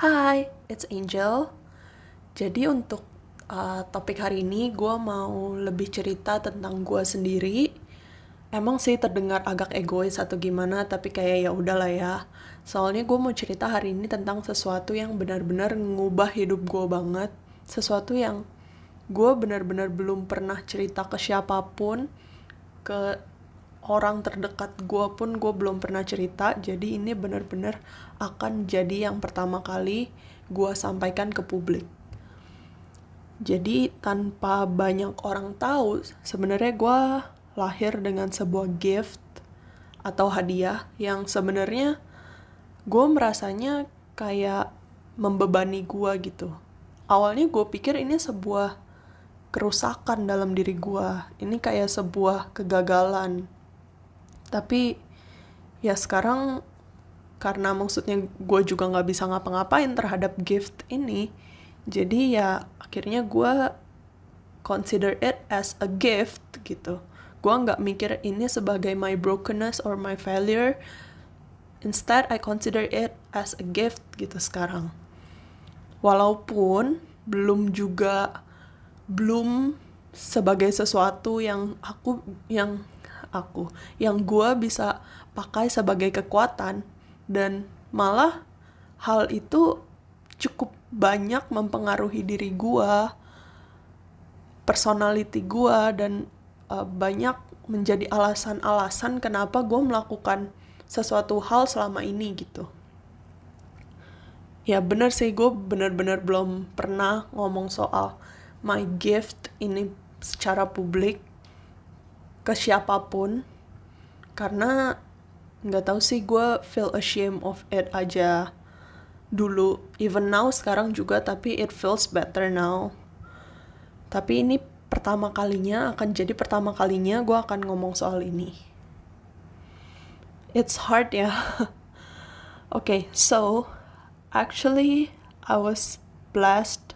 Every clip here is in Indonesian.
Hai, it's Angel. Jadi untuk uh, topik hari ini gue mau lebih cerita tentang gue sendiri. Emang sih terdengar agak egois atau gimana, tapi kayak ya udahlah ya. Soalnya gue mau cerita hari ini tentang sesuatu yang benar-benar ngubah hidup gue banget. Sesuatu yang gue benar-benar belum pernah cerita ke siapa pun, ke orang terdekat gue pun gue belum pernah cerita jadi ini benar-benar akan jadi yang pertama kali gue sampaikan ke publik. Jadi tanpa banyak orang tahu sebenarnya gue lahir dengan sebuah gift atau hadiah yang sebenarnya gue merasanya kayak membebani gue gitu. Awalnya gue pikir ini sebuah kerusakan dalam diri gue ini kayak sebuah kegagalan tapi ya sekarang karena maksudnya gue juga nggak bisa ngapa-ngapain terhadap gift ini jadi ya akhirnya gue consider it as a gift gitu. Gue nggak mikir ini sebagai my brokenness or my failure. Instead I consider it as a gift gitu sekarang. Walaupun belum juga belum sebagai sesuatu yang aku yang aku yang gue bisa pakai sebagai kekuatan. Dan malah hal itu cukup banyak mempengaruhi diri gue personality gue dan uh, banyak menjadi alasan-alasan kenapa gue melakukan sesuatu hal selama ini gitu. Ya bener sih gue bener-bener belum pernah ngomong soal my gift ini secara publik ke siapa pun karena nggak tahu sih gue feel ashamed of it aja dulu. Even now sekarang juga tapi it feels better now. Tapi ini pertama kalinya akan jadi pertama kalinya gue akan ngomong soal ini. It's hard ya. Okay so actually I was blessed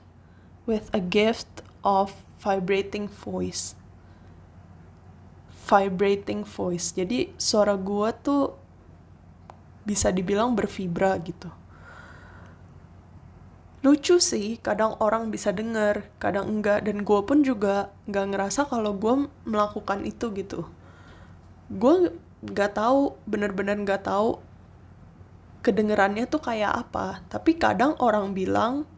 with a gift of vibrating voice vibrating voice. Jadi suara gue tuh bisa dibilang bervibra gitu. Lucu sih, kadang orang bisa denger, kadang enggak. Dan gue pun juga nggak ngerasa kalau gue melakukan itu gitu. Gue nggak tahu, bener-bener nggak tahu kedengerannya tuh kayak apa. Tapi kadang orang bilang,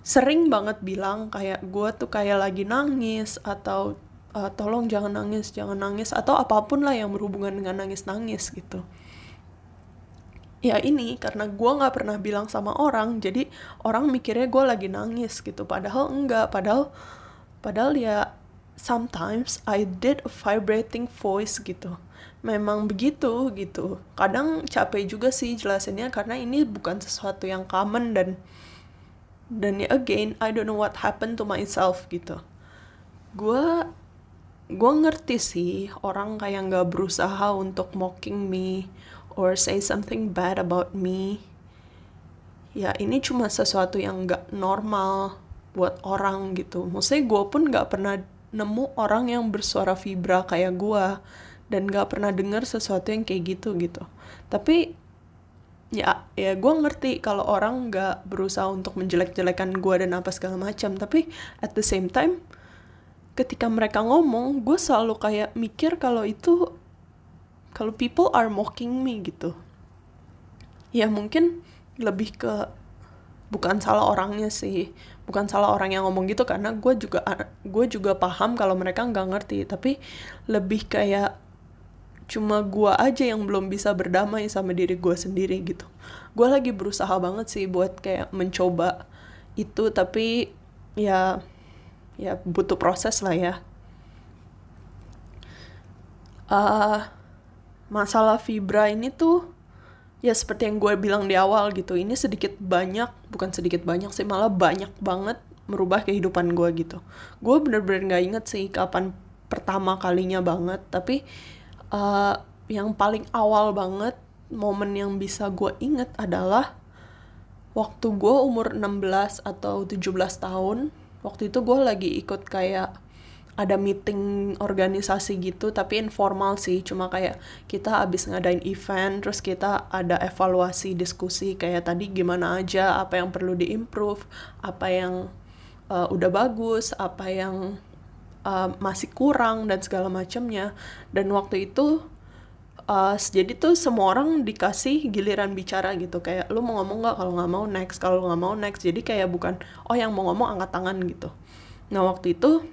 sering banget bilang kayak gue tuh kayak lagi nangis atau uh, tolong jangan nangis jangan nangis atau apa pun lah yang berhubungan dengan nangis nangis gitu. Ya ini karena gue nggak pernah bilang sama orang jadi orang mikirnya gue lagi nangis gitu. Padahal enggak padahal padahal ya sometimes I did a vibrating voice gitu. Memang begitu gitu. Kadang capek juga sih jelasinnya karena ini bukan sesuatu yang common dan dan ya again I don't know what happened to myself gitu. Gue gue ngerti sih orang kayak nggak berusaha untuk mocking me or say something bad about me. Ya ini cuma sesuatu yang nggak normal buat orang gitu. Maksudnya gue pun nggak pernah nemu orang yang bersuara vibra kayak gue dan nggak pernah dengar sesuatu yang kayak gitu gitu. Tapi ya ya gue ngerti kalau orang nggak berusaha untuk menjelek-jelekan gue dan apa segala macam. Tapi at the same time ketika mereka ngomong gue selalu kayak mikir kalau itu kalau people are mocking me gitu. Ya mungkin lebih ke bukan salah orangnya sih bukan salah orang yang ngomong gitu karena gue juga gue juga paham kalau mereka nggak ngerti. Tapi lebih kayak cuma gue aja yang belum bisa berdamai sama diri gue sendiri gitu. Gue lagi berusaha banget sih buat kayak mencoba itu tapi ya ya butuh proses lah ya. Uh, masalah fibra ini tuh ya seperti yang gue bilang di awal gitu ini sedikit banyak bukan sedikit banyak sih malah banyak banget merubah kehidupan gue gitu. Gue bener-bener nggak inget sih kapan pertama kalinya banget tapi uh, yang paling awal banget momen yang bisa gue inget adalah waktu gue umur 16 atau 17 tahun waktu itu gue lagi ikut kayak ada meeting organisasi gitu tapi informal sih. Cuma kayak kita abis ngadain event terus kita ada evaluasi diskusi kayak tadi gimana aja apa yang perlu diimprove apa yang uh, udah bagus apa yang uh, masih kurang dan segala macamnya. Dan waktu itu uh, jadi tuh semua orang dikasih giliran bicara gitu. Kayak lu mau ngomong nggak? Kalau nggak mau next. Kalau nggak mau next. Jadi kayak bukan oh yang mau ngomong angkat tangan gitu. Nah waktu itu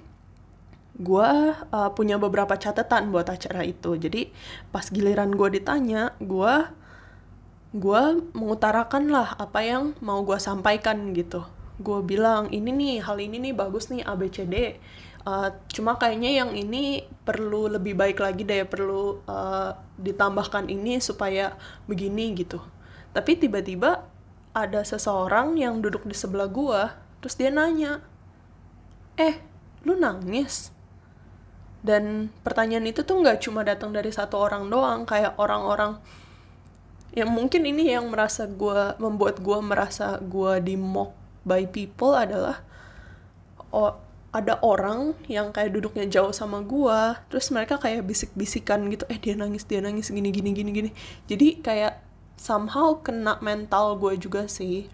gue uh, punya beberapa catatan buat acara itu. Jadi pas giliran gue ditanya gue gue mengutarakan lah apa yang mau gue sampaikan gitu. Gue bilang ini nih hal ini nih bagus nih ABCD uh, cuma kayaknya yang ini perlu lebih baik lagi deh perlu uh, ditambahkan ini supaya begini gitu. Tapi tiba-tiba ada seseorang yang duduk di sebelah gue terus dia nanya eh lu nangis? Dan pertanyaan itu tuh nggak cuma datang dari satu orang doang kayak orang-orang yang mungkin ini yang merasa gue membuat gue merasa gue di mock by people adalah oh, ada orang yang kayak duduknya jauh sama gue terus mereka kayak bisik-bisikan gitu eh dia nangis dia nangis gini gini gini gini. Jadi kayak somehow kena mental gue juga sih.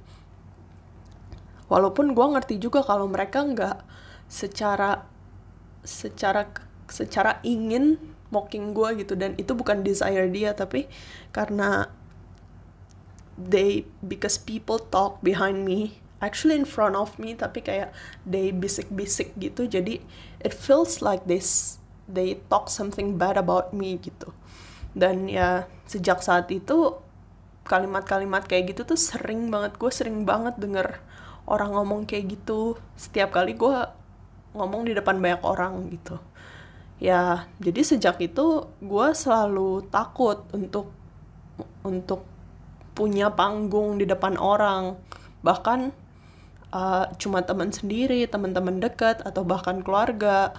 Walaupun gue ngerti juga kalau mereka nggak secara secara secara ingin mocking gue gitu dan itu bukan desire dia tapi karena they because people talk behind me actually in front of me tapi kayak they bisik-bisik gitu. Jadi it feels like this they talk something bad about me gitu. Dan ya sejak saat itu kalimat-kalimat kayak gitu tuh sering banget gue sering banget denger orang ngomong kayak gitu. Setiap kali gue ngomong di depan banyak orang gitu. Ya jadi sejak itu gue selalu takut untuk untuk punya panggung di depan orang. Bahkan uh, cuma teman sendiri teman-teman dekat atau bahkan keluarga.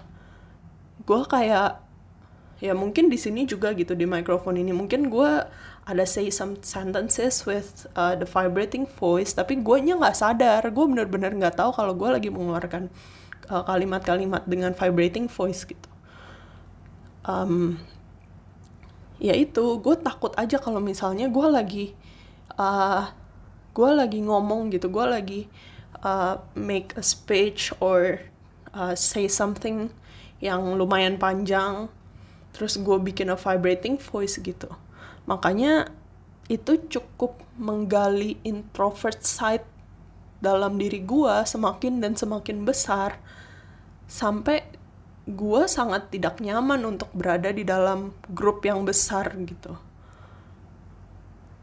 Gue kayak ya mungkin di sini juga gitu di mikrofon ini. Mungkin gue ada say some sentences with uh, the vibrating voice tapi gue nya nggak sadar. Gue bener-bener nggak tahu kalau gue lagi mengeluarkan uh, kalimat-kalimat uh, dengan vibrating voice gitu. Um, ya itu gue takut aja kalau misalnya gue lagi uh, gue lagi ngomong gitu gue lagi uh, make a speech or uh, say something yang lumayan panjang terus gue bikin a vibrating voice gitu. Makanya itu cukup menggali introvert side dalam diri gue semakin dan semakin besar sampai gue sangat tidak nyaman untuk berada di dalam grup yang besar gitu.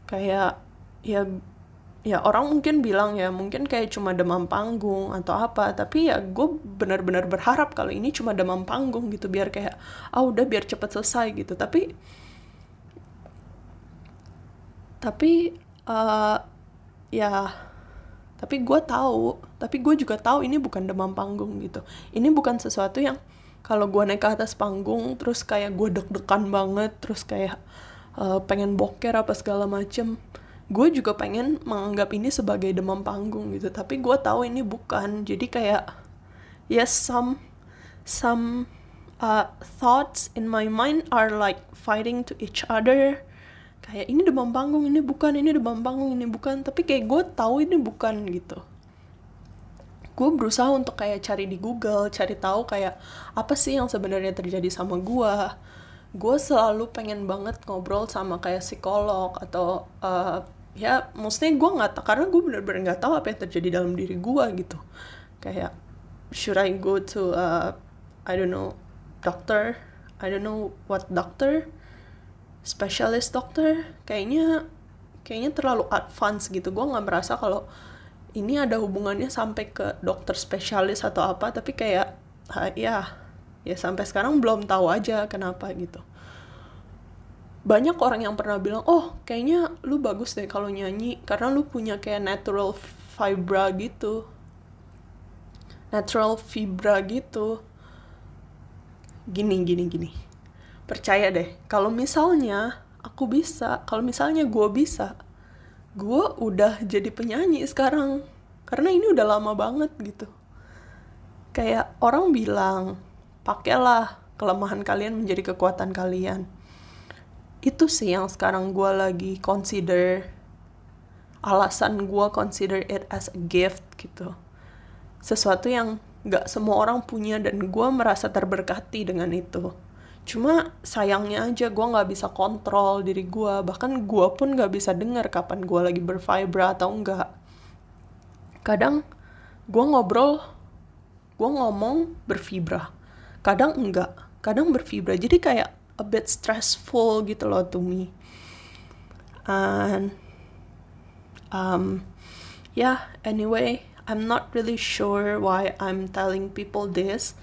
Kayak ya ya orang mungkin bilang ya mungkin kayak cuma demam panggung atau apa tapi ya gue benar-benar berharap kalau ini cuma demam panggung gitu biar kayak ah udah biar cepet selesai gitu. Tapi tapi uh, ya tapi gue tahu tapi gue juga tahu ini bukan demam panggung gitu. Ini bukan sesuatu yang kalau gue naik ke atas panggung terus kayak gue deg-degan banget terus kayak uh, pengen boker apa segala macem gue juga pengen menganggap ini sebagai demam panggung gitu tapi gue tahu ini bukan. Jadi kayak yes some some uh, thoughts in my mind are like fighting to each other. Kayak ini demam panggung ini bukan ini demam panggung ini bukan. Tapi kayak gue tahu ini bukan gitu. Gue berusaha untuk kayak cari di Google cari tahu kayak apa sih yang sebenarnya terjadi sama gue gue selalu pengen banget ngobrol sama kayak psikolog atau uh, ya maksudnya gue nggak karena gue bener-bener nggak tahu apa yang terjadi dalam diri gue gitu. Kayak should I go to uh, I don't know doctor? I don't know what doctor? Specialist doctor? Kayaknya kayaknya terlalu advance gitu. Gue nggak merasa kalau ini ada hubungannya sampai ke dokter spesialis atau apa tapi kayak ya ya sampai sekarang belum tahu aja kenapa gitu. Banyak orang yang pernah bilang oh kayaknya lu bagus deh kalau nyanyi karena lu punya kayak natural fibra gitu. Natural fibra gitu. Gini gini gini. Percaya deh kalau misalnya aku bisa kalau misalnya gue bisa gue udah jadi penyanyi sekarang. Karena ini udah lama banget gitu. Kayak orang bilang pakailah kelemahan kalian menjadi kekuatan kalian. Itu sih yang sekarang gue lagi consider alasan gue consider it as a gift gitu. Sesuatu yang gak semua orang punya dan gue merasa terberkati dengan itu. Cuma sayangnya aja gue nggak bisa kontrol diri gue bahkan gue pun nggak bisa dengar kapan gue lagi bervibra atau enggak kadang gue ngobrol gue ngomong bervibra kadang enggak kadang bervibra jadi kayak a bit stressful gitu loh to me. And um yeah anyway I'm not really sure why I'm telling people this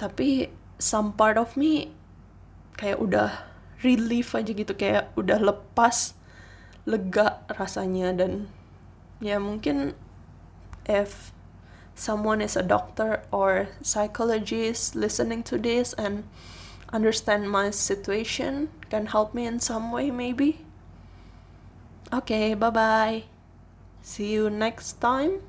tapi some part of me kayak udah relief aja gitu kayak udah lepas lega rasanya. Dan ya mungkin if someone is a doctor or psychologist listening to this and understand my situation can help me in some way maybe. Okay bye bye see you next time